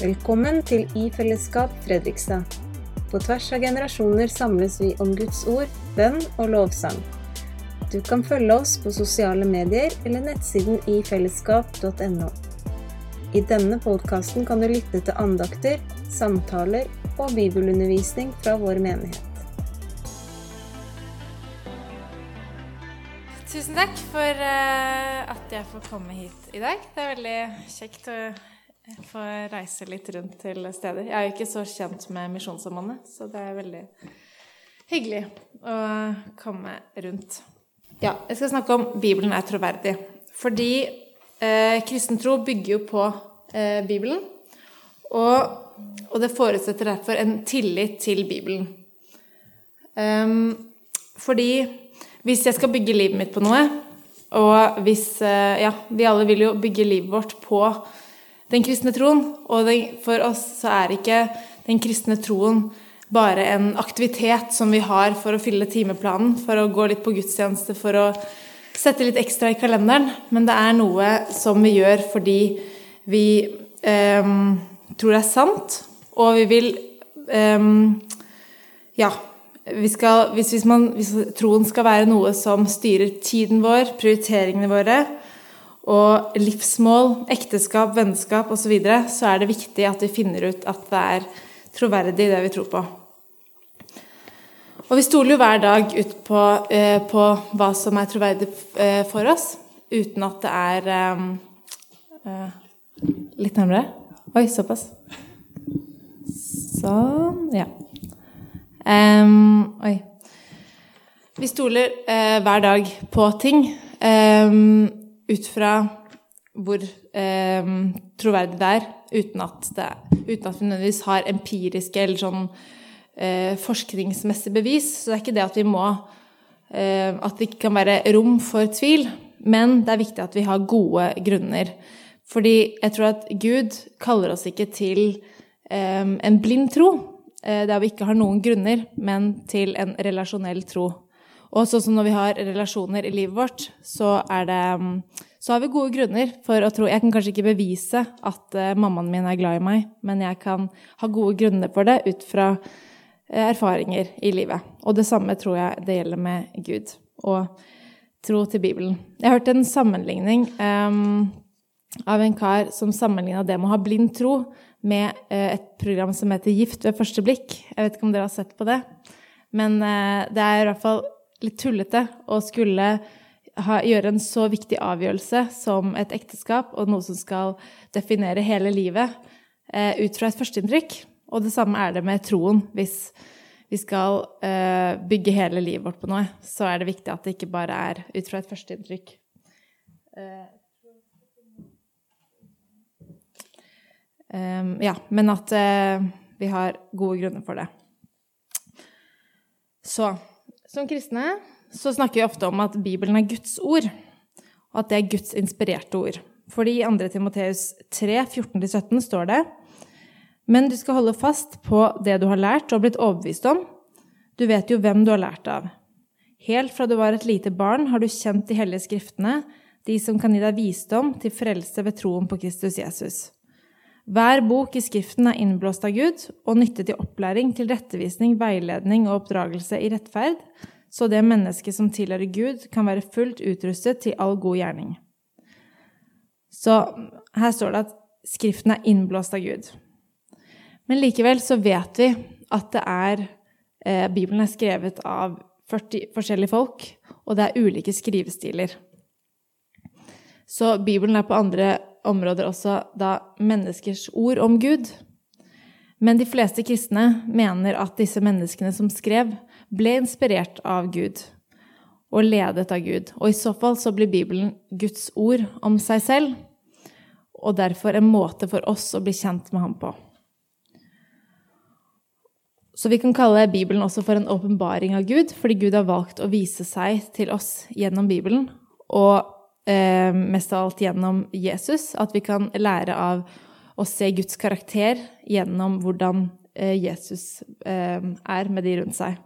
Velkommen til I fellesskap Fredrikstad. På tvers av generasjoner samles vi om Guds ord, bønn og lovsang. Du kan følge oss på sosiale medier eller nettsiden ifellesskap.no. I denne podkasten kan du lytte til andakter, samtaler og bibelundervisning fra vår menighet. Tusen takk for uh, at jeg får komme hit i dag. Det er veldig kjekt å få reise litt rundt til steder. Jeg er jo ikke så kjent med Misjonssambandet, så det er veldig hyggelig å komme rundt. Ja, jeg skal snakke om Bibelen er troverdig. Fordi eh, kristen tro bygger jo på eh, Bibelen. Og, og, det forutsetter derfor en tillit til Bibelen. Um, fordi hvis jeg skal bygge livet mitt på noe, og hvis eh, Ja, vi alle vil jo bygge livet vårt på den kristne troen, og for oss så er ikke den kristne troen bare en aktivitet som vi har for å fylle timeplanen, for å gå litt på gudstjeneste, for å sette litt ekstra i kalenderen, men det er noe som vi gjør fordi vi eh, tror det er sant, og vi vil eh, Ja, skal, hvis, hvis, man, hvis, troen skal være noe som styrer tiden vår, prioriteringene våre, og livsmål, ekteskap, vennskap osv., så, videre, så er det viktig at vi finner ut at det er troverdig, det vi tror på. Og vi stoler jo hver dag ut på, eh, på hva som er troverdig eh, for oss, uten at det er eh, eh Litt nærmere? Oi, såpass. Sånn. Ja. Um, oi. Vi stoler uh, hver dag på ting um, ut fra hvor um, troverdig det er, uten at, det, uten at vi nødvendigvis har empiriske eller sånn uh, forskningsmessige bevis. Så det er ikke det at vi må uh, At det ikke kan være rom for tvil, men det er viktig at vi har gode grunner. Fordi jeg tror at Gud kaller oss ikke til en blind tro. Eh, der vi ikke har noen grunner, men til en relasjonell tro. Og sånn som når vi har relasjoner i livet vårt, så, det, mm, så har vi gode grunner for å tro Jeg kan kanskje ikke bevise at uh, mammaen min er glad i meg, men jeg kan ha gode grunner for det ut fra uh, erfaringer i livet. Og det samme tror jeg det gjelder med Gud og tro til Bibelen. Jeg hørte en sammenligning um, av en kar som sammenligna det med å ha blind tro med uh, et program som heter Gift ved første blikk. Jeg vet ikke om dere har sett på det. Men uh, det er i hvert fall litt tullete å skulle ha, gjøre en så viktig avgjørelse som et ekteskap, og noe som skal definere hele livet, eh, ut fra et førsteinntrykk. Og det samme er det med troen. Hvis vi skal bygge hele livet vårt på noe, så er det viktig at det ikke bare er ut fra et førsteinntrykk. Um, ja, men at uh, vi har gode grunner for det. Så som kristne så snakker vi ofte om at Bibelen er Guds ord, og at det er Guds inspirerte ord. Fordi i 2. Timoteus 3, 14-17 står det Men du skal holde fast på det du har lært og blitt overbevist om. Du vet jo hvem du har lært av. Helt fra du var et lite barn, har du kjent de hellige skriftene, de som kan gi deg visdom til frelse ved troen på Kristus Jesus. Hver bok i Skriften er innblåst av Gud og nyttet til opplæring, til rettevisning, veiledning og oppdragelse i rettferd, så det mennesket som tilhører Gud, kan være fullt utrustet til all god gjerning. Så her står det at Skriften er innblåst av Gud. Men likevel så vet vi at det er eh, Bibelen er skrevet av 40 forskjellige folk, og det er ulike skrivestiler. Så Bibelen er på andre områder også da menneskers ord om Gud. Men de fleste kristne mener at disse menneskene som skrev, ble inspirert av Gud og ledet av Gud. Og i så fall så blir Bibelen Guds ord om seg selv, og derfor en måte for oss å bli kjent med ham på. Så vi kan kalle Bibelen også for en åpenbaring av Gud, fordi Gud har valgt å vise seg til oss gjennom Bibelen. Og eh, mest av alt gjennom Jesus. At vi kan lære av å se Guds karakter gjennom hvordan eh, Jesus eh, er med de rundt seg.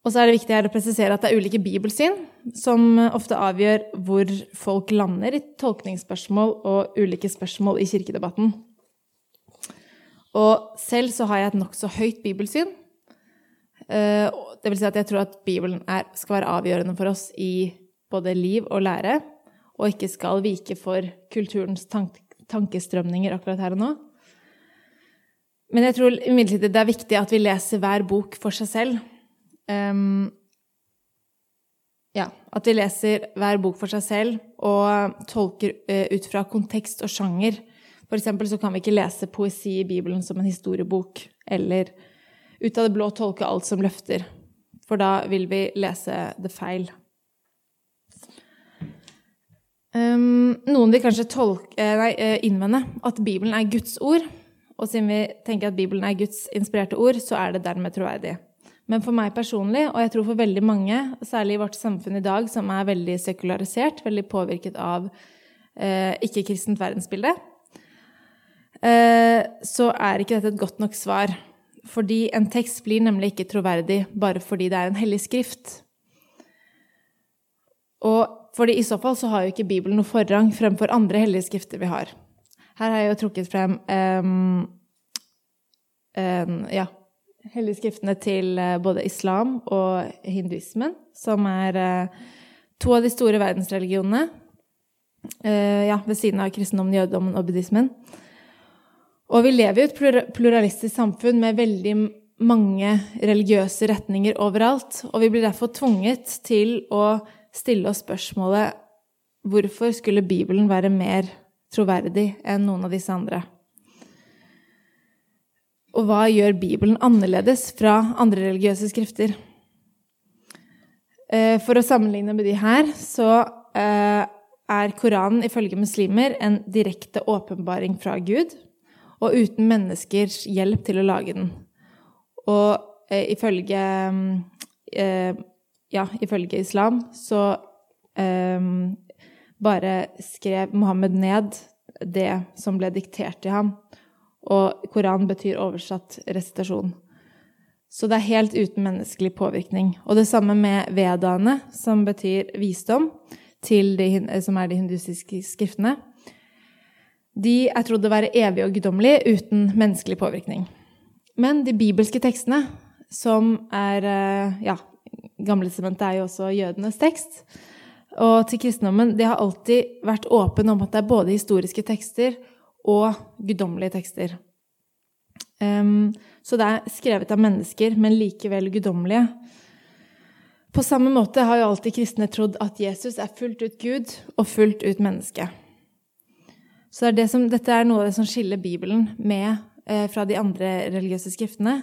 Og så er det viktig her å presisere at det er ulike bibelsyn som ofte avgjør hvor folk lander i tolkningsspørsmål og ulike spørsmål i kirkedebatten. Og selv så har jeg et nokså høyt bibelsyn. Eh, det vil si at jeg tror at Bibelen er, skal være avgjørende for oss i både liv og lære, og ikke skal vike for kulturens tank tankestrømninger akkurat her og nå. Men jeg tror imidlertid det er viktig at vi leser hver bok for seg selv. Um, ja, at vi leser hver bok for seg selv og tolker uh, ut fra kontekst og sjanger. For eksempel så kan vi ikke lese poesi i Bibelen som en historiebok, eller ut av det blå tolke alt som løfter. For da vil vi lese det feil. Um, noen vil kanskje tolke, eh, nei, eh, innvende at Bibelen er Guds ord. Og siden vi tenker at Bibelen er Guds inspirerte ord, så er det dermed troverdig. Men for meg personlig, og jeg tror for veldig mange, særlig i vårt samfunn i dag, som er veldig sekularisert, veldig påvirket av eh, ikke-kristent verdensbilde, eh, så er ikke dette et godt nok svar. Fordi en tekst blir nemlig ikke troverdig bare fordi det er en hellig skrift. Og fordi i så fall så har jo ikke Bibelen noe forrang fremfor andre hellige skrifter vi har. Her har jeg jo trukket frem um, um, ja, hellige skriftene til uh, både islam og hinduismen, som er uh, to av de store verdensreligionene. Uh, ja, ved siden av kristendommen, jødedommen og buddhismen. Og vi lever i et pluralistisk samfunn med veldig mange religiøse retninger overalt. Og vi blir derfor tvunget til å stille oss spørsmålet hvorfor skulle Bibelen være mer troverdig enn noen av disse andre? Og hva gjør Bibelen annerledes fra andre religiøse skrifter? Eh, for å sammenligne med de her, så eh, er Koranen ifølge muslimer en direkte åpenbaring fra Gud og uten menneskers hjelp til å lage den. Og eh, ifølge Ja, ifølge islam så um, bare skrev Mohammed ned det som ble diktert til ham. Og Koran betyr oversatt resitasjon. Så det er helt uten menneskelig påvirkning. Og det samme med vedaene, som betyr visdom, de, som er de hindusiske skriftene. De er trodd å være evige og guddommelige uten menneskelig påvirkning. Men de bibelske tekstene, som er eh, Ja, Gamletestamentet er jo også jødenes tekst. Og til kristendommen De har alltid vært åpen om at det er både historiske tekster og guddommelige tekster. Um, så det er skrevet av mennesker, men likevel guddommelige. På samme måte har jo alltid kristne trodd at Jesus er fullt ut Gud og fullt ut menneske. Så det er det som, dette er noe av det som skiller Bibelen med eh, fra de andre religiøse skriftene.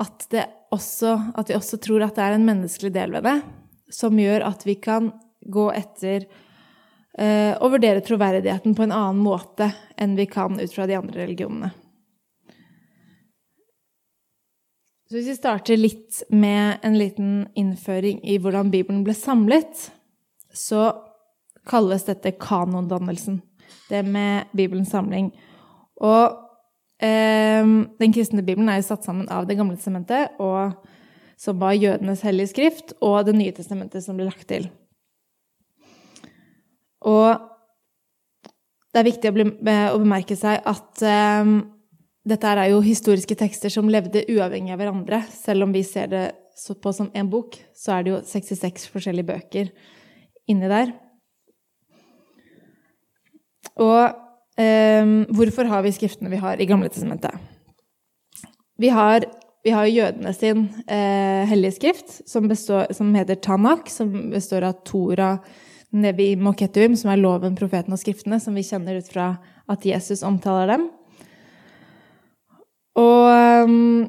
At, også, at, vi også tror at det er en menneskelig del ved det, som gjør at vi kan gå etter eh, og vurdere troverdigheten på en annen måte enn vi kan ut fra de andre religionene. Så hvis vi starter litt med en liten innføring i hvordan Bibelen ble samlet, så kalles dette kanondannelsen det med Bibelens samling. Og den kristne Bibelen er jo satt sammen av Det gamle testamentet, som var jødenes hellige skrift, og Det nye testamentet som ble lagt til. Og det er viktig å, bli, å bemerke seg at um, dette er jo historiske tekster som levde uavhengig av hverandre. Selv om vi ser det på som én bok, så er det jo 66 forskjellige bøker inni der. Og hvorfor har vi skriftene vi har i Gamle testamentet? Vi har, vi har jødene sin eh, hellige skrift, som, består, som, heter Tanak, som består av Tora, Nevi Moketuim, som er loven, profeten og skriftene, som vi kjenner ut fra at Jesus omtaler dem. Og um,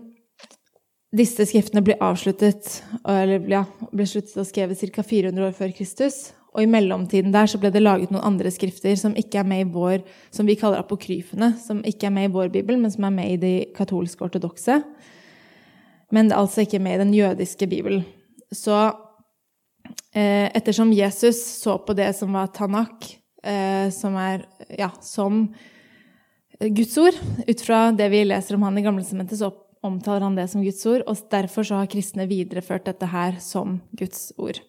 disse skriftene blir avsluttet, eller ja, ble sluttet og skrevet ca. 400 år før Kristus. Og i mellomtiden der så ble det laget noen andre skrifter som ikke er med i vår, som vi kaller apokryfene, som ikke er med i vår bibel, men som er med i de katolske ortodokse. Men det er altså ikke med i den jødiske bibelen. Så eh, ettersom Jesus så på det som var Tanak, eh, som er ja, som Guds ord, ut fra det vi leser om han i Gamle Sementet, så omtaler han det som Guds ord, og derfor så har kristne videreført dette her som Guds ord.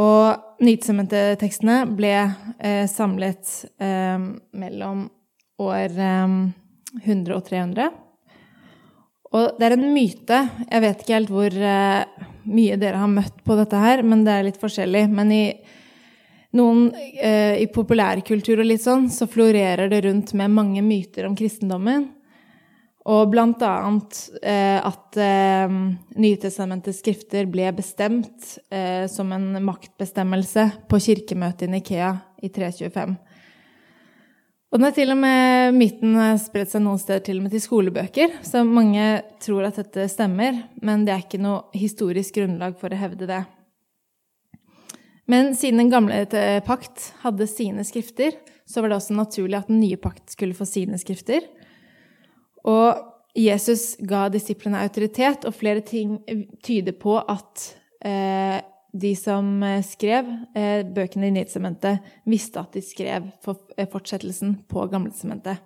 Og Nytestamentet-tekstene ble eh, samlet eh, mellom år eh, 100 og 300. Og det er en myte Jeg vet ikke helt hvor eh, mye dere har møtt på dette her, men det er litt forskjellig. Men i noen eh, i populærkultur og litt sånn, så florerer det rundt med mange myter om kristendommen. Og blant annet eh, at eh, Nytestamentets skrifter ble bestemt eh, som en maktbestemmelse på kirkemøtet i Nikea i 325. Og den er til og med myten spredt seg noen steder til og med til skolebøker, så mange tror at dette stemmer, men det er ikke noe historisk grunnlag for å hevde det. Men siden den gamle pakt hadde sine skrifter, så var det også naturlig at den nye pakt skulle få sine skrifter. Og Jesus ga disiplene autoritet, og flere ting tyder på at eh, de som eh, skrev eh, bøkene i Nytestamentet, visste at de skrev for, eh, fortsettelsen på Gamletestamentet.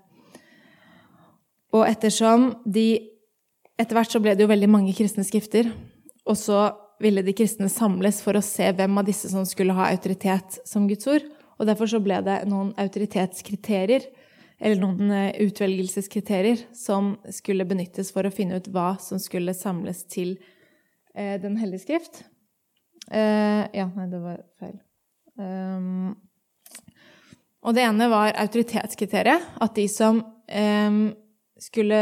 Og ettersom de Etter hvert så ble det jo veldig mange kristne skrifter, og så ville de kristne samles for å se hvem av disse som skulle ha autoritet som Guds ord. Og derfor så ble det noen autoritetskriterier, eller noen eh, utvelgelseskriterier, som skulle benyttes for å finne ut hva som skulle samles til eh, Den hellige skrift. Eh, ja, nei, det var feil. Um, og det ene var autoritetskriteriet. At de som eh, skulle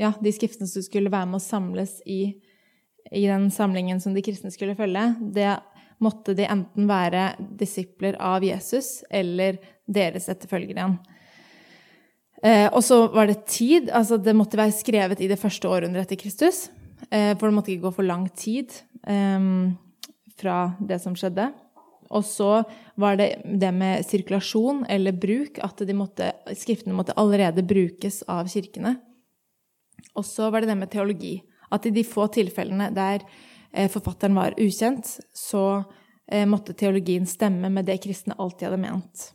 Ja, de skriftene som skulle være med å samles i, i den samlingen som de kristne skulle følge, det måtte de enten være disipler av Jesus eller deres etterfølgere igjen. Uh, og så var det tid. Altså det måtte være skrevet i det første århundret etter Kristus. Eh, for det måtte ikke gå for lang tid. eh, fra det som skjedde. Og så var det det med sirkulasjon eller bruk, at måtte, skriftene måtte allerede brukes av kirkene. Og så var det det med teologi. At i de få tilfellene der eh, forfatteren var ukjent, så eh, måtte teologien stemme med det kristne alltid hadde ment.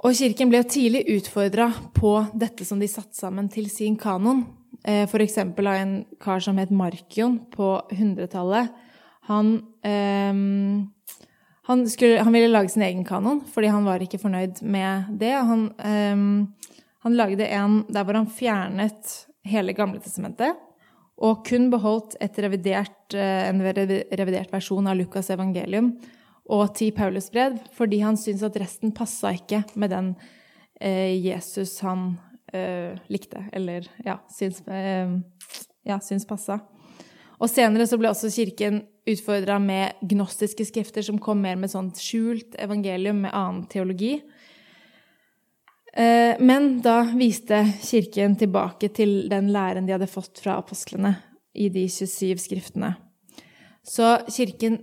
Og kirken ble tidlig utfordra på dette som de satte sammen til sin kanon. Eh, F.eks. av en kar som het Markion på 100-tallet. Han, um, han, han, ville lage sin egen kanon fordi han var ikke fornøyd med det. Han, um, han lagde en der hvor han fjernet hele Gamle testamentet og kun beholdt revidert, eh, en revidert versjon av Lukas' evangelium og ti Paulusbrev, fordi han syntes at resten passa ikke med den eh, Jesus han eh, likte, eller ja, syns, eh, ja, syns passa. Og senere så ble også kirken utfordra med gnostiske skrifter som kom mer med sånt skjult evangelium med annen teologi. Eh, men da viste kirken tilbake til den læren de hadde fått fra apostlene i de 27 skriftene. Så kirken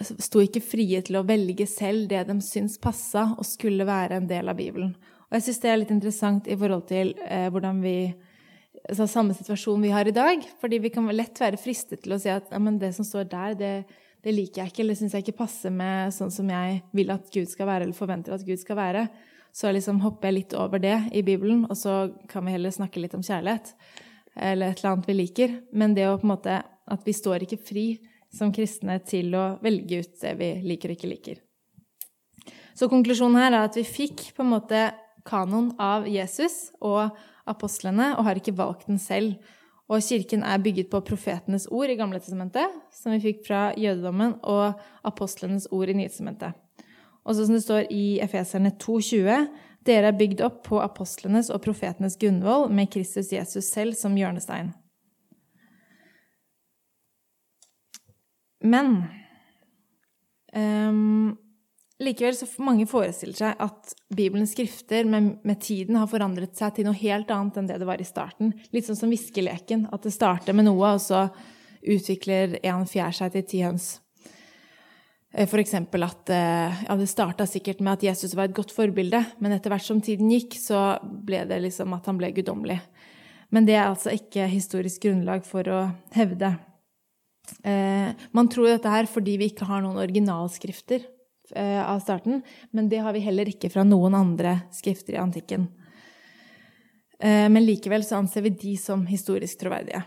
sto ikke frie til å velge selv det de syntes passa og skulle være en del av Bibelen. Og jeg syns det er litt interessant i forhold til eh, hvordan vi altså, samme situasjon vi har i dag. Fordi vi kan lett være fristet til å si at ja, det som står der, det, det liker jeg ikke, eller syns jeg ikke passer med sånn som jeg vil at Gud skal være, eller forventer at Gud skal være. Så liksom hopper jeg litt over det i Bibelen, og så kan vi heller snakke litt om kjærlighet. Eller et eller annet vi liker. Men det å på en måte At vi står ikke fri som kristne til å velge ut det vi liker og ikke liker. Så konklusjonen her er at vi fikk på en måte kanon av Jesus og apostlene og har ikke valgt den selv. Og kirken er bygget på profetenes ord i Gamle testamentet, som vi fikk fra jødedommen, og apostlenes ord i Nytestamentet. Og så som det står i Efeserne 2,20.: Dere er bygd opp på apostlenes og profetenes grunnvoll med Kristus Jesus selv som hjørnestein. Men um, Likevel så mange forestiller seg at Bibelens skrifter med, med, tiden har forandret seg til noe helt annet enn det det var i starten. Litt sånn som viskeleken. At det starter med noe, og så utvikler en fjær seg til ti høns. F.eks. for eksempel at eh, ja, det starta sikkert med at Jesus var et godt forbilde, men etter hvert som tiden gikk, så ble det liksom at han ble guddommelig. Men det er altså ikke historisk grunnlag for å hevde. Eh, man tror dette her fordi vi ikke har noen originalskrifter Eh, av starten, men det har vi heller ikke fra noen andre skrifter i antikken. Eh, men likevel så anser vi de som historisk troverdige.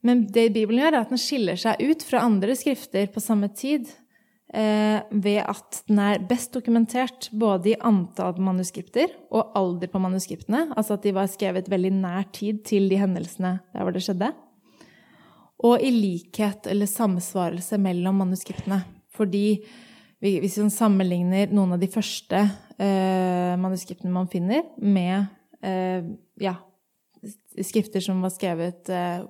Men det Bibelen gjør, er at den skiller seg ut fra andre skrifter på samme tid eh, ved at den er best dokumentert både i antall manuskripter og alder på manuskriptene, altså at de var skrevet veldig nær tid til de hendelsene der hvor det skjedde, og i likhet eller samsvarelse mellom manuskriptene. Fordi hvis man sammenligner noen av de første eh, manuskriptene man finner, med eh, ja, skrifter som var skrevet eh,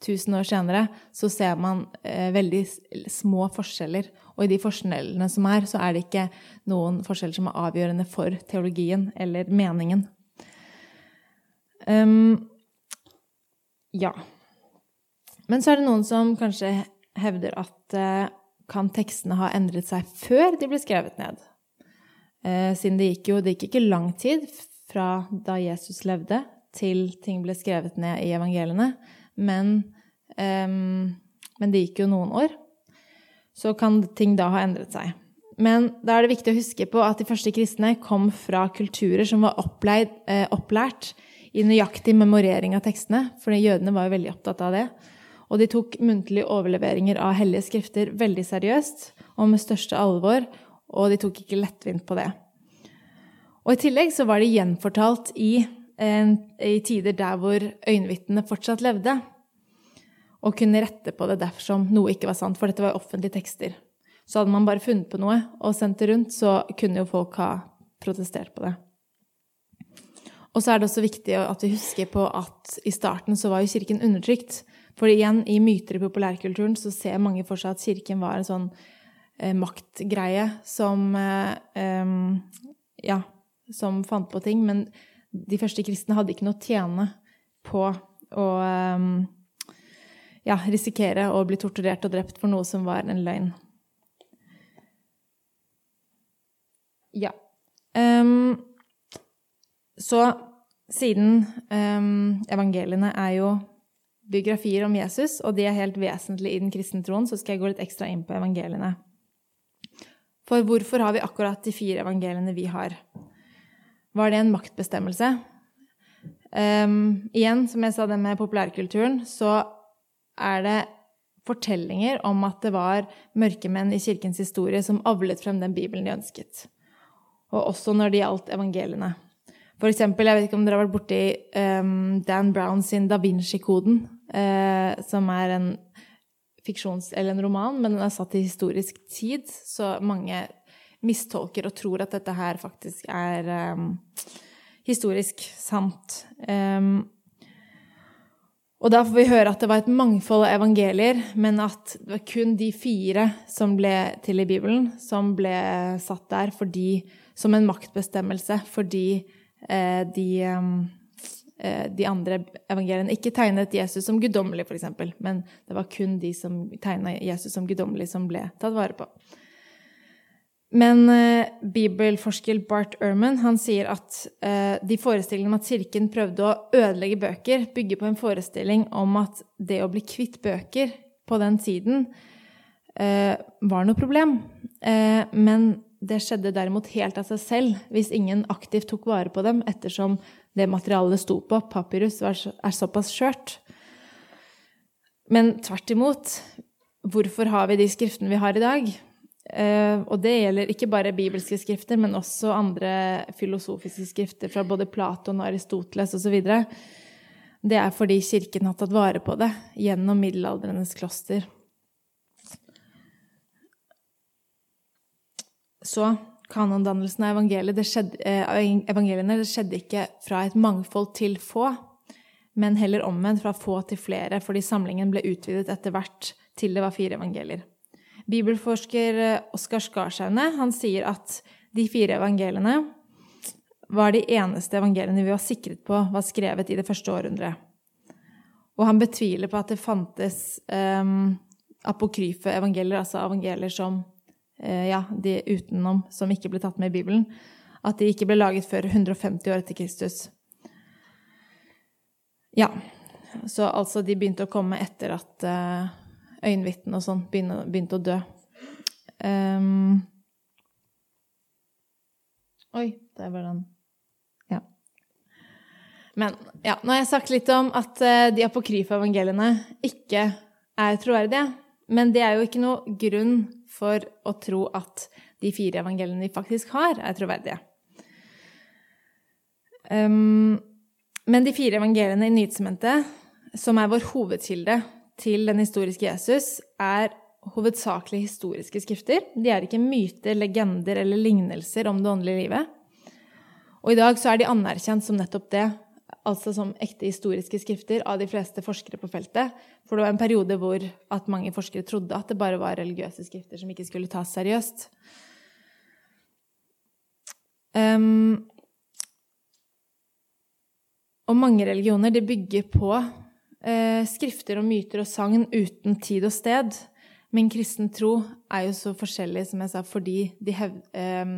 1000 år senere, så ser man eh, veldig små forskjeller. Og i de forskjellene som er, så er det ikke noen forskjeller som er avgjørende for teologien eller meningen. Um, ja. Men så er det noen som kanskje hevder at eh, kan tekstene ha endret seg før de ble skrevet ned? Eh, siden det gikk jo det gikk ikke lang tid fra da Jesus levde, til ting ble skrevet ned i evangeliene. Men, um, men det gikk jo noen år. Så kan ting da ha endret seg. Men da er det viktig å huske på at de første kristne kom fra kulturer som var oppleid, eh, opplært i nøyaktig memorering av tekstene, for jødene var jo veldig opptatt av det. Og de tok muntlige overleveringer av hellige skrifter veldig seriøst og med største alvor, og de tok ikke lettvint på det. Og i tillegg så var de gjenfortalt i, i tider der hvor øyenvitnene fortsatt levde, og kunne rette på det dersom noe ikke var sant, for dette var offentlige tekster. Så hadde man bare funnet på noe og sendt det rundt, så kunne jo folk ha protestert på det. Og så er det også viktig at vi husker på at i starten så var jo kirken undertrykt. For igjen, i myter i populærkulturen så ser mange for seg at kirken var en sånn eh, maktgreie som eh, Ja, som fant på ting. Men de første kristne hadde ikke noe å tjene på å eh, ja, risikere å bli torturert og drept for noe som var en løgn. Ja. Um, så siden um, evangeliene er jo biografier om Jesus, og de er helt vesentlige i den kristne troen, så skal jeg gå litt ekstra inn på evangeliene. For hvorfor har vi akkurat de fire evangeliene vi har? Var det en maktbestemmelse? Um, igjen, som jeg sa det med populærkulturen, så er det fortellinger om at det var mørkemenn i kirkens historie som avlet frem den bibelen de ønsket. Og også når det gjaldt evangeliene. For eksempel, jeg vet ikke om dere har vært borti um, Dan Brown sin Da Vinci-koden, som er en fiksjons... eller en roman, men den er satt i historisk tid, så mange mistolker og tror at dette her faktisk er um, historisk sant. Um, og da får vi høre at det var et mangfold av evangelier, men at det var kun de fire som ble til i Bibelen, som ble satt der fordi, som en maktbestemmelse fordi eh, de, eh, de, andre evangeliene ikke tegnet Jesus som guddommelig, f.eks., men det var kun de som tegna Jesus som guddommelig, som ble tatt vare på. Men eh, bibelforsker Bart Ehrman han sier at eh, de forestillingene om at kirken prøvde å ødelegge bøker, bygger på en forestilling om at det å bli kvitt bøker på den tiden eh, var noe problem. Eh, men det skjedde derimot helt av seg selv hvis ingen aktivt tok vare på dem, ettersom det materialet det sto på, papyrus, er såpass skjørt. Men tvert imot, hvorfor har vi de skriftene vi har i dag? Uh, og det gjelder ikke bare bibelske skrifter, men også andre filosofiske skrifter fra både Platon og Aristoteles osv. Det er fordi kirken har tatt vare på det gjennom middelaldrenes kloster. Så kanondannelsen av evangeliet, det skjedde, eh, evangeliene det skjedde ikke fra et mangfold til få, men heller omvendt fra få til flere, fordi samlingen ble utvidet etter hvert til det var fire evangelier. Bibelforsker eh, Oskar Skarsaune sier at de fire evangeliene var de eneste evangeliene vi var sikret på var skrevet i det første århundret. Og han betviler på at det fantes um, apokryfe evangelier, altså evangelier som ja, de utenom, som ikke ble tatt med i Bibelen. At de ikke ble laget før 150 år etter Kristus. Ja, så altså de begynte å komme etter at øyenvitnene og sånn begynte å dø. Um, oi, der var den. Ja. Men ja, nå har jeg sagt litt om at eh, de apokryfe evangeliene ikke er troverdige. Men det er jo ikke noe grunn for å tro at de fire evangeliene vi faktisk har, er troverdige. Um, men de fire evangeliene i Nytestamentet, som er vår hovedkilde til den historiske Jesus, er hovedsakelig historiske skrifter. De er ikke myter, legender eller lignelser om det åndelige livet. Og i dag så er de anerkjent som nettopp det, altså som ekte historiske skrifter, av de fleste forskere på feltet. For det var en periode hvor at mange forskere trodde at det bare var religiøse skrifter som ikke skulle tas seriøst. Um, og mange religioner de bygger på eh, skrifter og myter og sagn uten tid og sted. Men kristen tro er jo så forskjellig, som jeg sa, fordi, hev, eh,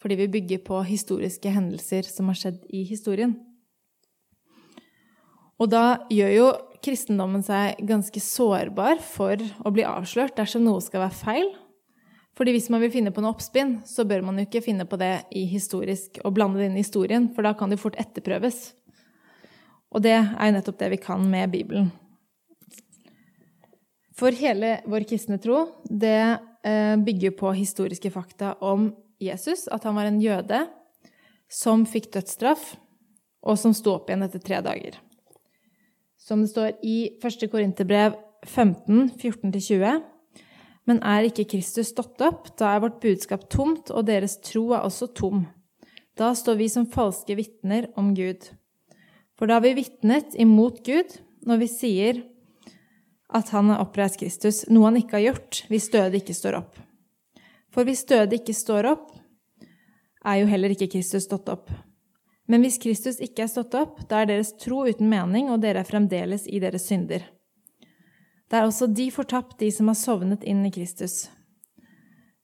fordi vi bygger på historiske hendelser som har skjedd i historien. Og da gjør jo kristendommen seg ganske sårbar for å bli avslørt dersom noe skal være feil. Fordi hvis man vil finne på noe oppspinn, så bør man jo ikke finne på det i historisk og blande det inn i historien, for da kan det fort etterprøves. Og det er jo nettopp det vi kan med Bibelen. For hele vår kristne tro, det eh, bygger på historiske fakta om Jesus, at han var en jøde som fikk dødsstraff, og som sto opp igjen etter tre dager. Som det står i 1. Korinterbrev 15, 14-20. Men er ikke Kristus stått opp, da er vårt budskap tomt, og deres tro er også tom. Da står vi som falske vitner om Gud. For da har vi vitnet imot Gud når vi sier at han har oppreist Kristus, noe han ikke har gjort hvis døde ikke står opp. For hvis døde ikke står opp, er jo heller ikke Kristus stått opp. Men hvis Kristus ikke er stått opp, da er deres tro uten mening, og dere er fremdeles i deres synder. Det er også de fortapt, de som har sovnet inn i Kristus.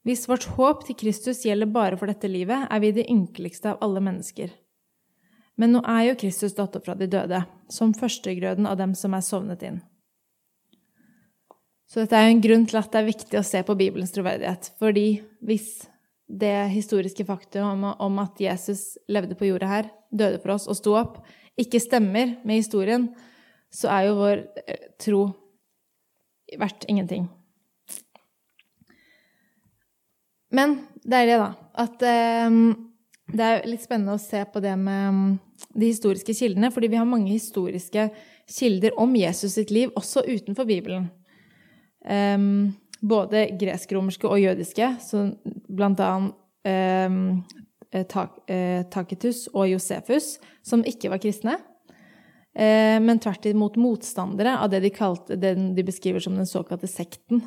Hvis vårt håp til Kristus gjelder bare for dette livet, er vi det ynkeligste av alle mennesker. Men nå er jo Kristus stått opp fra de døde, som førstegrøden av dem som er sovnet inn. Så dette er jo en grunn til at det er viktig å se på Bibelens troverdighet. Fordi hvis det historiske faktum om at Jesus levde på jorda her, døde for oss og sto opp, ikke stemmer med historien, så er jo vår eh, tro verdt ingenting. Men det er det, da. At eh, det er litt spennende å se på det med mm, de historiske kildene, fordi vi har mange historiske kilder om Jesus sitt liv, også utenfor Bibelen. Um, både gresk-romerske og jødiske, så blant annet eh, Taketus og Josefus, som ikke var kristne, eh, men tvert imot motstandere av det de, kalte, det de beskriver som den såkalte sekten.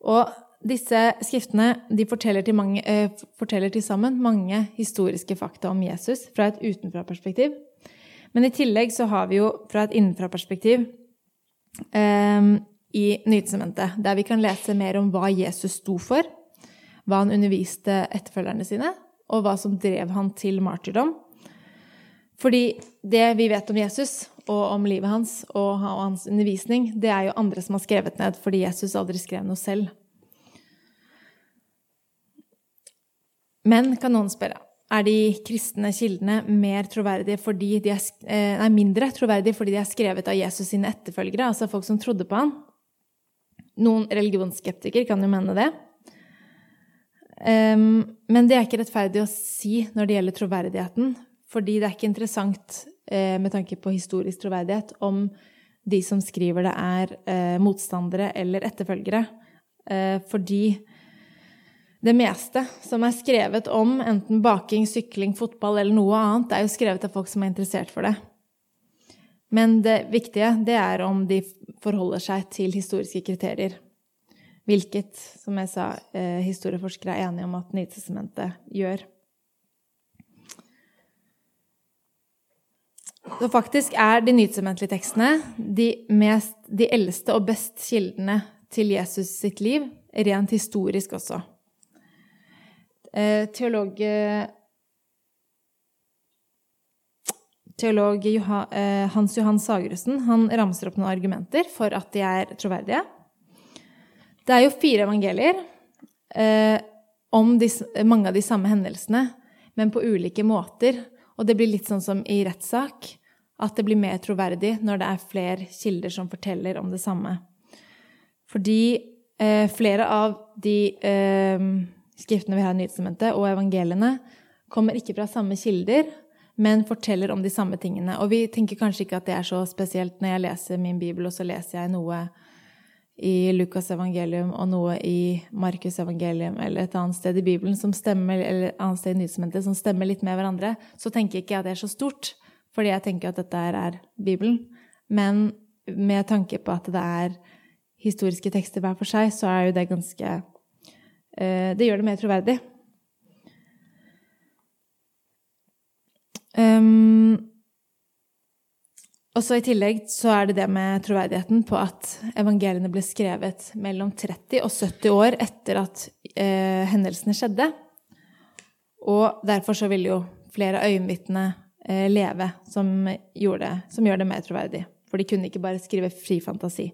Og disse skriftene forteller, til mange, eh, forteller sammen mange historiske fakta om Jesus fra et utenfraperspektiv. Men i tillegg så har vi jo fra et innenfraperspektiv eh, i Nytestamentet, der vi kan lese mer om hva Jesus sto for, hva han underviste etterfølgerne sine, og hva som drev han til martyrdom. Fordi det vi vet om Jesus og om livet hans og hans undervisning, det er jo andre som har skrevet ned, fordi Jesus aldri skrev noe selv. Men kan noen spørre er de kristne kildene troverdige er, eh, nei, mindre troverdige fordi de er skrevet av Jesus sine etterfølgere, altså folk som trodde på han? Noen religionsskeptikere kan jo mene det. Um, men det er ikke rettferdig å si når det gjelder troverdigheten, fordi det er ikke interessant eh, med tanke på historisk troverdighet om de som skriver det, er eh, motstandere eller etterfølgere. Eh, fordi det meste som er skrevet om enten baking, sykling, fotball eller noe annet, er jo skrevet av folk som er interessert for det. Men det viktige, det er om de forholder seg til historiske kriterier. Hvilket, som jeg sa, eh, historieforskere er enige om at Nytestamentet gjør. Så faktisk er de nytestamentlige tekstene de, mest, de eldste og best kildene til Jesus sitt liv, rent historisk også. Eh, teolog eh, Teolog eh, Hans Johan Sagerussen han ramser opp noen argumenter for at de er troverdige. Det er jo fire evangelier om de, mange av de samme hendelsene, men på ulike måter. Og det blir litt sånn som i rettssak, at det blir mer troverdig når det er flere kilder som forteller om det samme. Fordi eh, flere av de eh, skriftene vi har i Nytestamentet, og evangeliene, kommer ikke fra samme kilder, men forteller om de samme tingene. Og vi tenker kanskje ikke at det er så spesielt når jeg leser min bibel, og så leser jeg noe i Lukas evangelium og noe i Markus evangelium eller et annet sted i Bibelen som stemmer, eller et annet sted i Nytestamentet som stemmer litt med hverandre, så tenker jeg ikke at det er så stort, fordi jeg tenker at dette er Bibelen. Men med tanke på at det er historiske tekster hver for seg, så er jo det ganske eh, Det gjør det mer troverdig. Um, og så I tillegg så er det det med troverdigheten på at evangeliene ble skrevet mellom 30 og 70 år etter at eh, hendelsene skjedde. Og derfor så vil jo flere øyenvitne eh, leve, som, det, som, gjør det mer troverdig. For de kunne ikke bare skrive fri fantasi.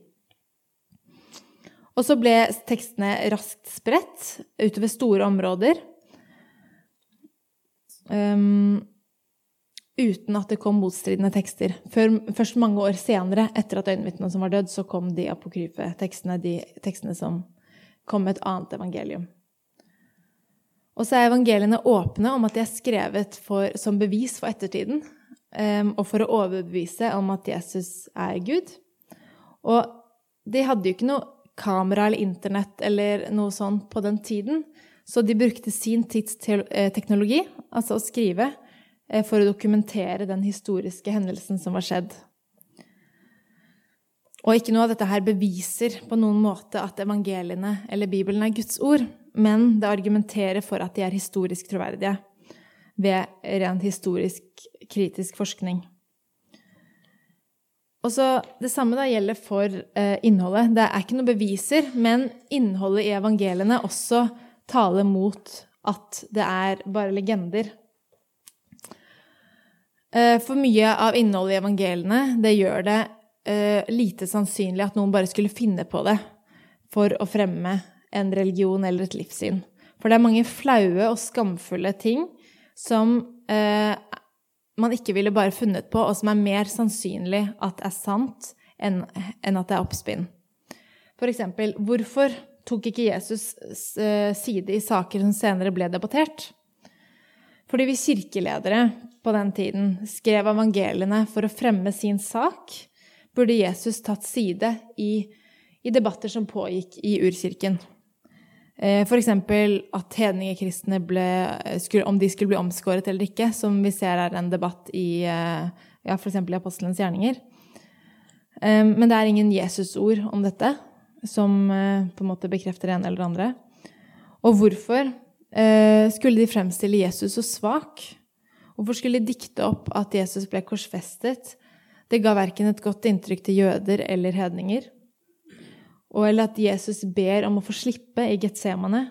Og så ble tekstene raskt spredt utover store områder. Um, uten at det kom motstridende tekster. Før, først mange år senere, etter at øyenvitnene som var dødd, så kom de apokryfe tekstene, de tekstene som kom med et annet evangelium. Og så er evangeliene åpne om at de er skrevet for, som bevis for ettertiden, um, og for å overbevise om at Jesus er Gud. Og de hadde jo ikke noe kamera eller internett eller noe sånt på den tiden, så de brukte sin tids eh, teknologi, altså å skrive, for å dokumentere den historiske hendelsen som var skjedd. Og ikke noe av dette her beviser på noen måte at evangeliene eller Bibelen er Guds ord, men det argumenterer for at de er historisk troverdige ved rent historisk kritisk forskning. Og så Det samme da gjelder for eh, innholdet. Det er ikke noen beviser, men innholdet i evangeliene også taler mot at det er bare legender Eh, for mye av innholdet i evangeliene det gjør det uh, lite sannsynlig at noen bare skulle finne på det for å fremme en religion eller et livssyn. For det er mange flaue og skamfulle ting som uh, man ikke ville bare funnet på, og som er mer sannsynlig at er sant enn at det er oppspinn. For eksempel, hvorfor tok ikke Jesus side i saker som senere ble debattert? Fordi vi kirkeledere på den tiden skrev evangeliene for å fremme sin sak, burde Jesus tatt side i, i debatter som pågikk i urkirken. Eh, F.eks. at hedningekristne ble, om de skulle bli omskåret eller ikke, som vi ser er en debatt i eh, ja, f.eks. i apostelens gjerninger. Eh, men det er ingen Jesusord om dette som på en måte bekrefter det ene eller andre. Og hvorfor skulle de fremstille Jesus så svak? Hvorfor skulle de dikte opp at Jesus ble korsfestet? Det ga verken et godt inntrykk til jøder eller hedninger. Og eller at Jesus ber om å få slippe i Getsemane.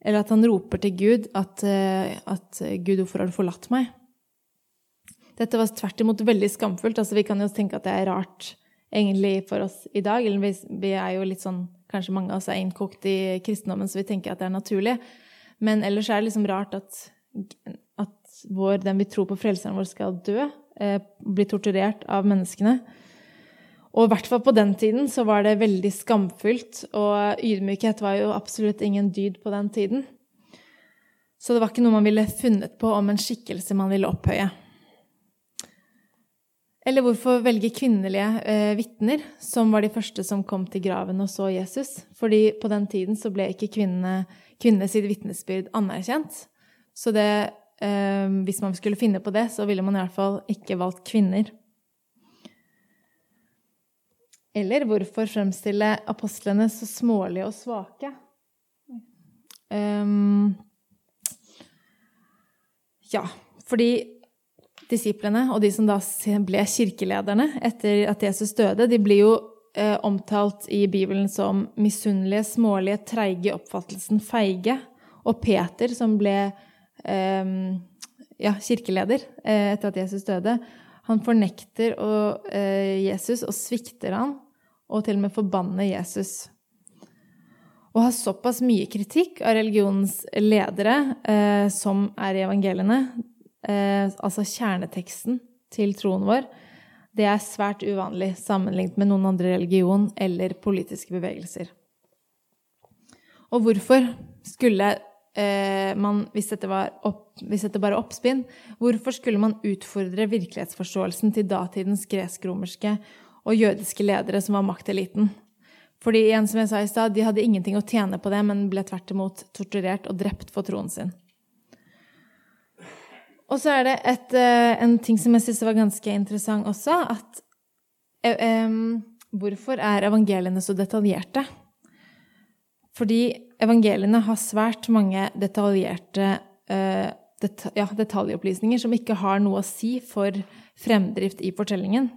Eller at han roper til Gud at, eh, at 'Gud, hvorfor har du forlatt meg?' Dette var tvert imot veldig skamfullt. Altså, vi kan jo tenke at det er rart egentlig for oss i dag. Eller vi, vi er jo litt sånn Kanskje mange av oss er innkokt i kristendommen, så vi tenker at det er naturlig. Men ellers er det liksom rart at, at vår, den vi tror på frelseren vår, skal dø. Eh, bli torturert av menneskene. Og i hvert fall på den tiden så var det veldig skamfullt, og ydmykhet var jo absolutt ingen dyd på den tiden. Så det var ikke noe man ville funnet på om en skikkelse man ville opphøye. Eller hvorfor velge kvinnelige eh, vitner, som var de første som kom til graven og så Jesus? Fordi på den tiden så ble ikke kvinnene kvinnenes vitnesbyrd anerkjent. Så det, eh, hvis man skulle finne på det, så ville man i hvert fall ikke valgt kvinner. Eller hvorfor fremstille apostlene så smålige og svake? Um, ja, fordi disiplene og de som da ble kirkelederne etter at Jesus døde, de blir jo eh, omtalt i Bibelen som misunnelige, smålige, treige, oppfattelsen feige. Og Peter, som ble eh, ja, kirkeleder eh, etter at Jesus døde, han fornekter og, eh, Jesus og svikter han, og til og med forbanner Jesus. Å ha såpass mye kritikk av religionens ledere eh, som er i evangeliene, eh, altså kjerneteksten til troen vår, det er svært uvanlig sammenlignet med noen andre religion eller politiske bevegelser. Og hvorfor skulle eh, man, hvis dette, opp, hvis dette bare er oppspinn, hvorfor skulle man utfordre virkelighetsforståelsen til datidens gresk-romerske og jødiske ledere som var makteliten? Fordi igjen, som jeg sa i stad, de hadde ingenting å tjene på det, men ble tvert imot torturert og drept for troen sin. Og så er det et, eh, en ting som jeg syns var ganske interessant også, at um, Hvorfor er evangeliene så detaljerte? Fordi evangeliene har svært mange detaljerte uh, det, ja, detaljopplysninger som ikke har noe å si for fremdrift i fortellingen.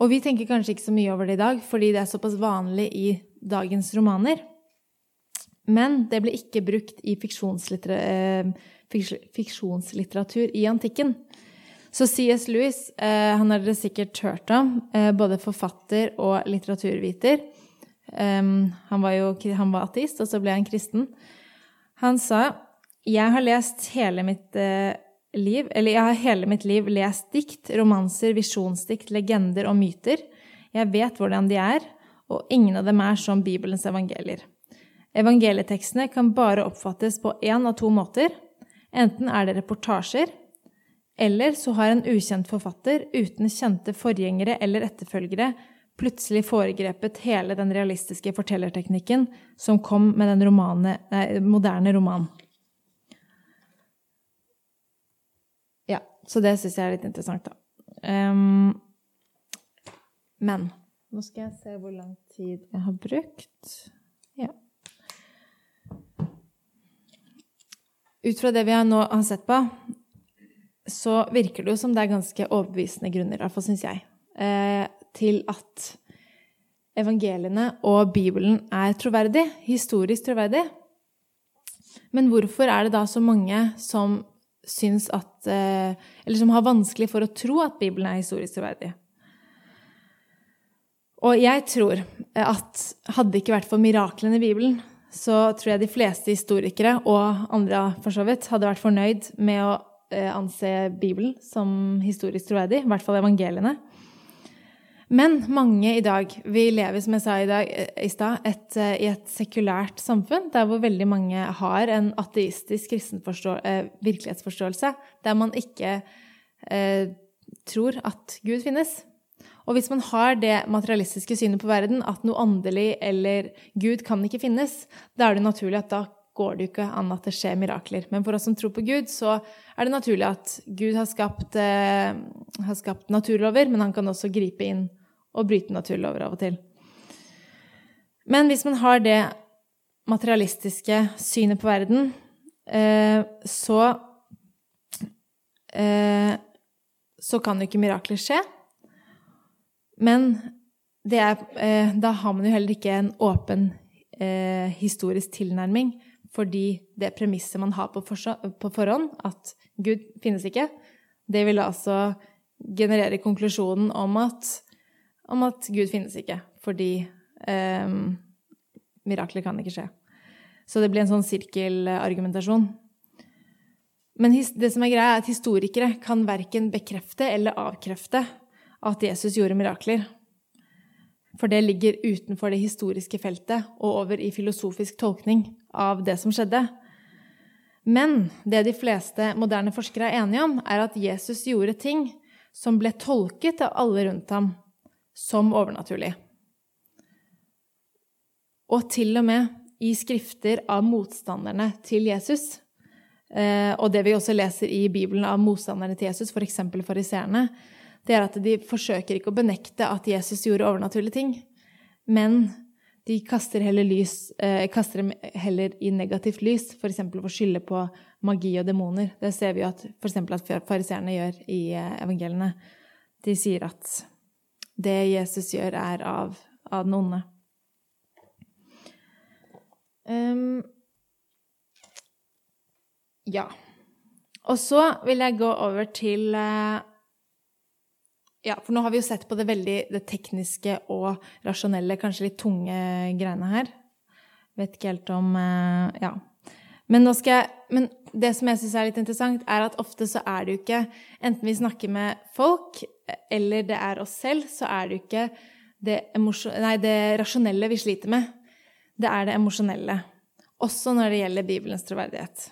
Og vi tenker kanskje ikke så mye over det i dag, fordi det er såpass vanlig i dagens romaner. Men det ble ikke brukt i eh, fiksjonslitteratur i antikken. Så C.S. Lewis, eh, han har dere sikkert hørt om, eh, både forfatter og litteraturviter. Han var jo han var ateist, og så ble han kristen. Han sa jeg har lest hele mitt liv, eller jeg har hele mitt liv lest dikt, romanser, visjonsdikt, legender og myter. Jeg vet hvordan de er, og ingen av dem er som Bibelens evangelier. Evangelietekstene kan bare oppfattes på én av to måter. Enten er det reportasjer, eller så har en ukjent forfatter uten kjente forgjengere eller etterfølgere plutselig foregrepet hele den realistiske fortellerteknikken som kom med den romane, nei, moderne romanen. Så det syns jeg er litt interessant, da. Um, men nå skal jeg se hvor lang tid jeg har brukt. Ja. Ut fra det vi nå har sett på, så virker det jo som det er ganske overbevisende grunner, iallfall syns jeg, eh, til at evangeliene og Bibelen er troverdig, historisk troverdig. Men hvorfor er det da så mange som syns at eh, Eller som har vanskelig for å tro at Bibelen er historisk troverdig. Og jeg tror at hadde det ikke vært for miraklene i Bibelen, så tror jeg de fleste historikere, og andre for så vidt, hadde vært fornøyd med å eh, anse Bibelen som historisk troverdig, i hvert fall evangeliene. Men mange i dag Vi lever, som jeg sa i, dag, i stad, eh, i et sekulært samfunn der hvor veldig mange har en ateistisk eh, virkelighetsforståelse. Der man ikke eh, tror at Gud finnes. Og hvis man har det materialistiske synet på verden, at noe åndelig eller Gud kan ikke finnes, da er det naturlig at da går det jo ikke an at det skjer mirakler. Men for oss som tror på Gud, så er det naturlig at Gud har skapt, eh, har skapt naturlover, men han kan også gripe inn og bryte naturlover av og til. Men hvis man har det materialistiske synet på verden, eh, så eh, Så kan jo ikke mirakler skje. Men er, eh, da har man jo heller ikke en åpen historisk tilnærming, fordi det premisset man har på, forhånd, at Gud finnes ikke, det vil altså generere konklusjonen om at om at Gud finnes ikke, fordi eh, mirakler kan ikke skje. Så det blir en sånn sirkelargumentasjon. Men det som er greia, er at historikere kan verken bekrefte eller avkrefte at Jesus gjorde mirakler. For det ligger utenfor det historiske feltet og over i filosofisk tolkning av det som skjedde. Men det de fleste moderne forskere er enige om, er at Jesus gjorde ting som ble tolket av alle rundt ham som overnaturlig. Og til og med i skrifter av motstanderne til Jesus, eh, og det vi også leser i Bibelen av motstanderne til Jesus, f.eks. For fariseerne, det er at de forsøker ikke å benekte at Jesus gjorde overnaturlige ting, men de kaster heller, lys, eh, kaster dem heller i negativt lys, f.eks. å skylde på magi og demoner. Det ser vi at f.eks. at fariseerne gjør i eh, evangeliene. De sier at det Jesus gjør, er av, av den onde. Um, ja. Og så vil jeg gå over til uh, Ja, for nå har vi jo sett på det veldig det tekniske og rasjonelle, kanskje litt tunge greiene her. Vet ikke helt om uh, Ja. Men, jeg, men det som jeg syns er litt interessant, er at ofte så er det jo ikke Enten vi snakker med folk, eller det er oss selv, så er det jo ikke det, nei, det rasjonelle vi sliter med. Det er det emosjonelle. Også når det gjelder Bibelens troverdighet.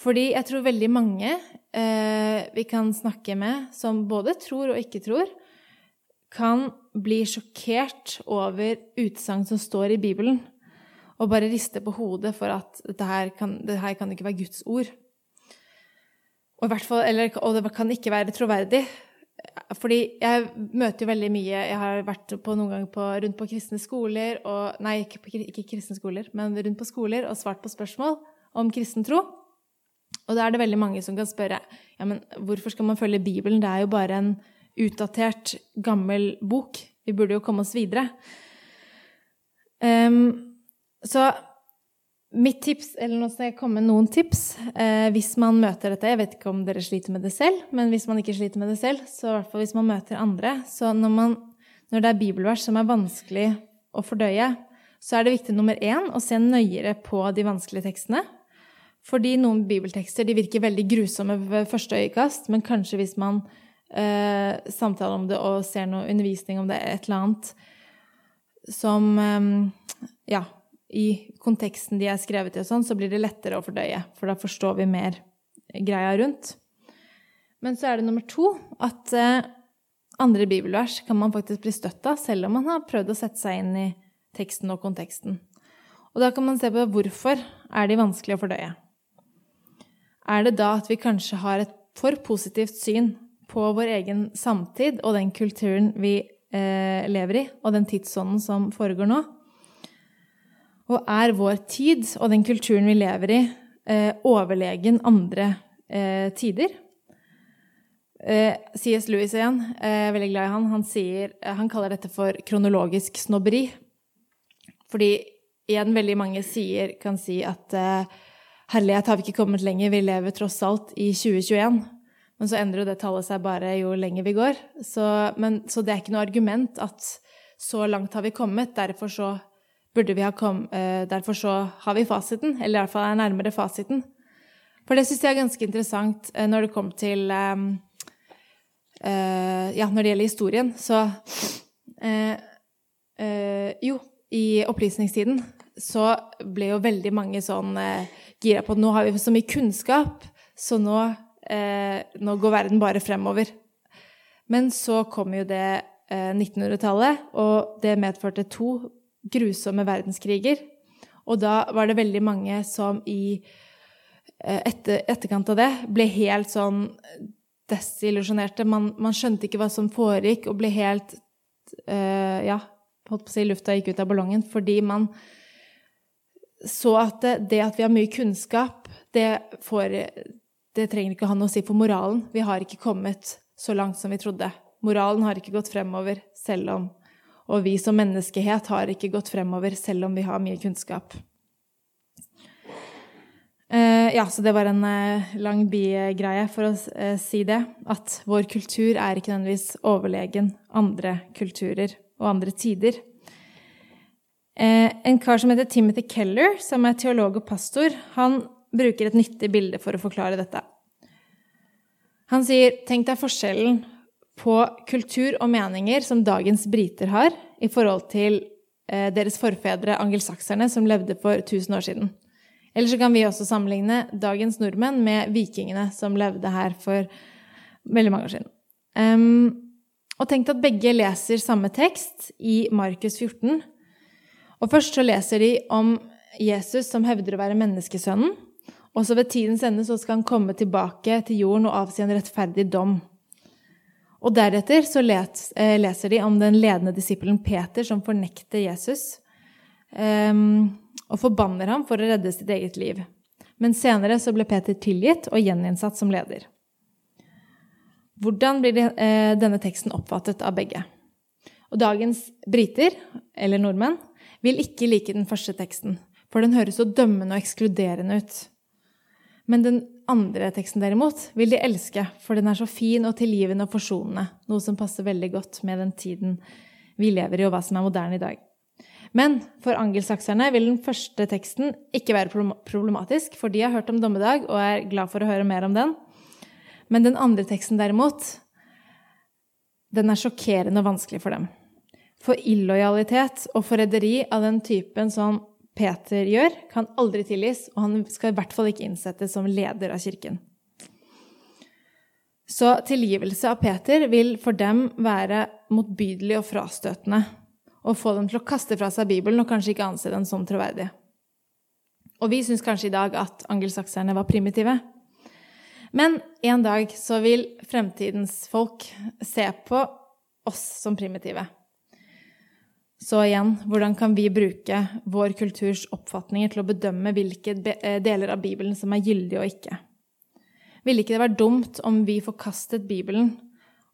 Fordi jeg tror veldig mange eh, vi kan snakke med, som både tror og ikke tror, kan bli sjokkert over utsagn som står i Bibelen, og bare riste på hodet for at dette her kan, dette her kan ikke være Guds ord. Og, fall, eller, og det kan ikke være troverdig. Fordi jeg møter jo veldig mye Jeg har vært på noen ganger på, rundt på kristne skoler og Nei, ikke, ikke kristne skoler, men rundt på skoler og svart på spørsmål om kristen tro. Og da er det veldig mange som kan spørre ja, men hvorfor skal man følge Bibelen? Det er jo bare en utdatert, gammel bok. Vi burde jo komme oss videre. Um, så mitt tips, eller nå skal jeg komme med noen tips eh, hvis man møter dette Jeg vet ikke om dere sliter med det selv, men hvis man ikke sliter med det selv, så i hvert fall hvis man møter andre Så når, man, når det er bibelvers som er vanskelig å fordøye, så er det viktig nummer én å se nøyere på de vanskelige tekstene. Fordi noen bibeltekster virker veldig grusomme ved første øyekast, men kanskje hvis man eh, samtaler om det og ser noe undervisning om det, et eller annet som eh, Ja, i konteksten de er skrevet i, og sånn, så blir det lettere å fordøye. For da forstår vi mer greia rundt. Men så er det nummer to at eh, andre bibelvers kan man faktisk bli støtt av, selv om man har prøvd å sette seg inn i teksten og konteksten. Og da kan man se på hvorfor er de vanskelig å fordøye er det da at vi kanskje har et for positivt syn på vår egen samtid og den kulturen vi eh, lever i, og den tidsånden som foregår nå? Og er vår tid og den kulturen vi lever i, eh, overlegen andre eh, tider? Eh, C.S. Lewis igjen, jeg er veldig glad i han, han, sier, han kaller dette for kronologisk snobberi. Fordi igjen veldig mange sier, kan si at eh, Herlighet, har vi ikke kommet lenger, vi lever tross alt i 2021. Men så endrer jo det tallet seg bare jo lenger vi går. Så, men, så det er ikke noe argument at så langt har vi kommet, derfor så vi kommet eh, Derfor så har vi fasiten, eller i hvert fall er nærmere fasiten. For det syns jeg er ganske interessant eh, når det kom til eh, Ja, når det gjelder historien, så Jo, i opplysningstiden så ble jo veldig mange sånn gira på at nå har vi så mye kunnskap, så nå, eh, nå går verden bare fremover. Men så kom jo det eh, 1900-tallet, og det medførte to grusomme verdenskriger. Og da var det veldig mange som i eh, etter, etterkant av det ble helt sånn desillusjonerte. Man, man, skjønte ikke hva som foregikk, og ble helt eh, Ja, holdt på å si lufta gikk ut av ballongen fordi man så at det, at vi har mye kunnskap, det, får, det trenger ikke ha noe å si for moralen. Vi har ikke kommet så langt som vi trodde. Moralen har ikke gått fremover selv om Og vi som menneskehet har ikke gått fremover selv om vi har mye kunnskap. Uh, ja, så det var en uh, lang bigreie for å uh, si det. At vår kultur er ikke nødvendigvis overlegen andre kulturer og andre tider. Eh, en kar som heter Timothy Keller, som er teolog og pastor, han bruker et nyttig bilde for å forklare dette. Han sier tenk deg forskjellen på kultur og meninger som dagens briter har, i forhold til eh, deres forfedre angelsakserne som levde for 1000 år siden. Eller så kan vi også sammenligne dagens nordmenn med vikingene som levde her for veldig mange år siden. Um, og tenk at begge leser samme tekst i Markus 14, og først så leser de om Jesus som hevder å være menneskesønnen. Og så ved tidens ende så skal han komme tilbake til jorden og avsi en rettferdig dom. Og deretter så eh, leser de om den ledende disippelen Peter som fornekter Jesus um, og forbanner ham for å redde sitt eget liv. Men senere så ble Peter tilgitt og gjeninnsatt som leder. Hvordan blir eh, denne teksten oppfattet av begge? Og dagens briter, eller nordmenn, vil ikke like den første teksten, for den høres så dømmende og ekskluderende ut. Men den andre teksten derimot vil de elske, for den er så fin og tilgivende og forsonende, noe som passer veldig godt med den tiden vi lever i, og hva som er moderne i dag. Men for angelsakserne vil den første teksten ikke være problematisk, for de har hørt om dommedag og er glad for å høre mer om den. Men den andre teksten derimot, den er sjokkerende og vanskelig for dem. For illojalitet og forræderi av den typen som Peter gjør, kan aldri tilgis, og han skal i hvert fall ikke innsettes som leder av kirken. Så tilgivelse av Peter vil for dem være motbydelig og frastøtende og få dem til å kaste fra seg Bibelen og kanskje ikke anse den som troverdig. Og vi syns kanskje i dag at angelsakserne var primitive. Men en dag så vil fremtidens folk se på oss som primitive. Så igjen, hvordan kan vi bruke vår kulturs oppfatninger til å bedømme hvilke eh, deler av Bibelen som er gyldige og ikke? Ville ikke det vært dumt om vi forkastet Bibelen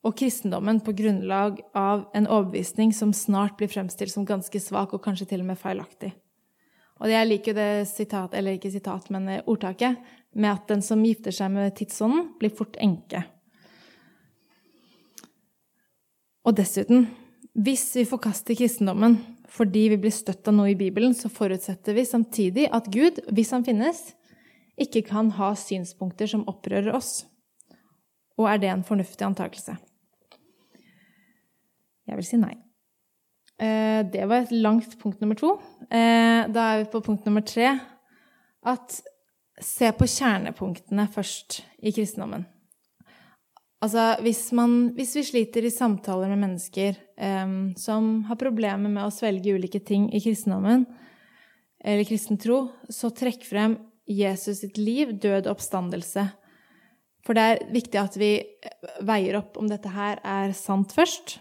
og kristendommen på grunnlag av en overbevisning som snart blir fremstilt som ganske svak og kanskje til og med feilaktig. Og jeg liker jo det sitat, eller ikke sitat, men ordtaket med at den som gifter seg med tidsånden, blir fort enke. Og dessuten, hvis vi forkaster kristendommen fordi vi blir støtt av noe i Bibelen, så forutsetter vi samtidig at Gud, hvis han finnes, ikke kan ha synspunkter som opprører oss. Og er det en fornuftig antakelse? Jeg vil si nei. Eh, det var et langt punkt nummer to. Eh, da er vi på punkt nummer tre. At se på kjernepunktene først i kristendommen. Altså, hvis, man, hvis vi sliter i samtaler med mennesker um, som har problemer med å svelge ulike ting i kristendommen, eller kristen tro, så trekk frem Jesus sitt liv, død og oppstandelse. For det er viktig at vi veier opp om dette her er sant først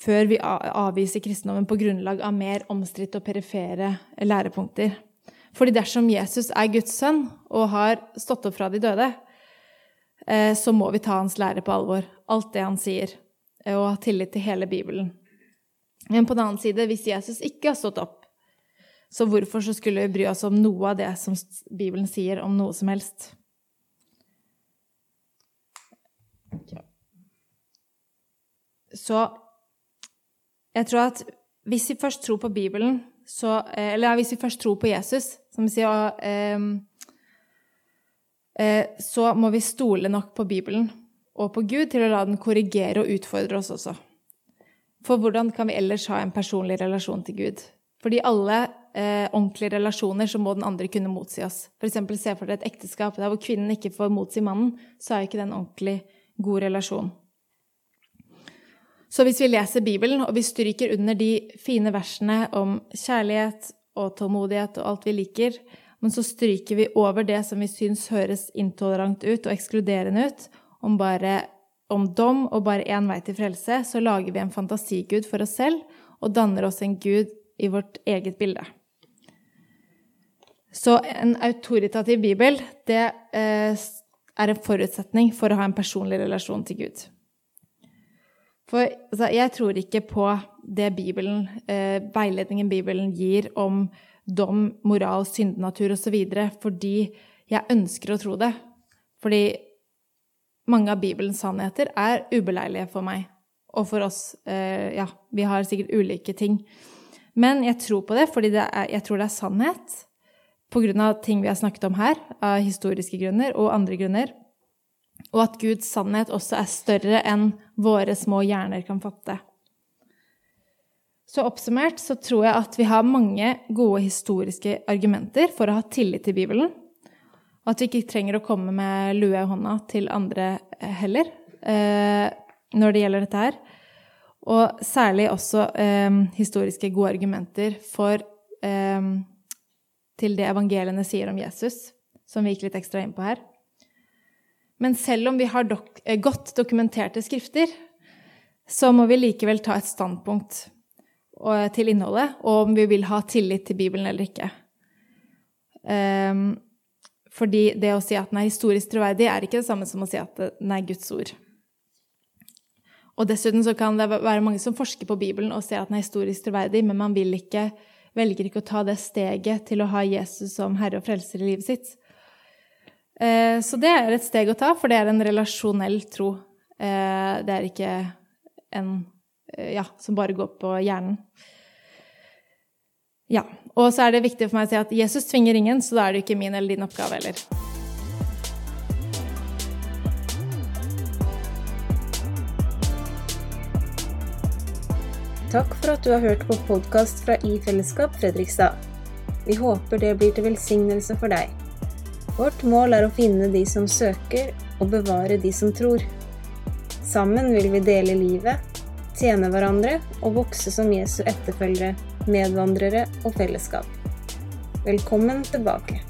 før vi avviser kristendommen på grunnlag av mer omstridte og perifere lærepunkter. Fordi dersom Jesus er Guds sønn og har stått opp fra de døde, så må vi ta hans lære på alvor, alt det han sier, eh, og ha tillit til hele Bibelen. Men på den annen side, hvis Jesus ikke har stått opp, så hvorfor så skulle vi bry oss om noe av det som Bibelen sier om noe som helst? Så jeg tror at hvis vi først tror på Bibelen, så, eh, eller hvis vi først tror på Jesus, som vi sier, og, eh, så må vi stole nok på Bibelen og på Gud til å la den korrigere og utfordre oss også. For hvordan kan vi ellers ha en personlig relasjon til Gud? Fordi alle eh, ordentlige relasjoner så må den andre kunne motsi oss. F.eks. se for dere et ekteskap der hvor kvinnen ikke får motsi mannen, så er ikke det en ordentlig god relasjon. Så hvis vi leser Bibelen, og vi stryker under de fine versene om kjærlighet og tålmodighet og alt vi liker, men så stryker vi over det som vi syns høres intolerant ut og ekskluderende ut, om bare om dom og bare én vei til frelse, så lager vi en fantasigud for oss selv og danner oss en gud i vårt eget bilde. Så en autoritativ bibel, det eh, er en forutsetning for å ha en personlig relasjon til Gud. For altså, jeg tror ikke på det Bibelen, eh, veiledningen Bibelen gir om dom, moral, syndenatur osv., fordi jeg ønsker å tro det. Fordi mange av Bibelens sannheter er ubeleilige for meg. Og for oss eh, Ja, vi har sikkert ulike ting. Men jeg tror på det fordi det er, jeg tror det er sannhet. Av ting vi har snakket om her, av historiske grunner og andre grunner og at Guds sannhet også er større enn våre små hjerner kan fatte. Så oppsummert så tror jeg at vi har mange gode historiske argumenter for å ha tillit til Bibelen. Og at vi ikke trenger å komme med lue i hånda til andre eh, heller eh, når det gjelder dette her. Og særlig også eh, historiske gode argumenter for til det evangeliene sier om Jesus, som vi gikk litt ekstra inn på her. Men selv om vi har dok godt dokumenterte skrifter, så må vi likevel ta et standpunkt til innholdet, og om vi vil ha tillit til Bibelen eller ikke. Um, fordi det å si at den er historisk troverdig, er ikke det samme som å si at den er Guds ord. Og dessuten så kan det være mange som forsker på Bibelen og ser at den er historisk troverdig, men man ikke, velger ikke å ta det steget til å ha Jesus som herre og frelser i livet sitt. Uh, så det er et steg å ta, for det er en relasjonell tro. Uh, det er ikke en eh, ja, som bare går på hjernen. Ja. Og så er det viktig for meg å si at Jesus tvinger ingen, så da er det ikke min eller din oppgave heller. Takk for at du har hørt på podkast fra I Fellesskap Fredrikstad. Vi håper det blir til velsignelse for deg. Vårt mål er å finne de som søker, og bevare de som tror. Sammen vil vi dele livet, tjene hverandre og vokse som Jesu etterfølgere, medvandrere og fellesskap. Velkommen tilbake.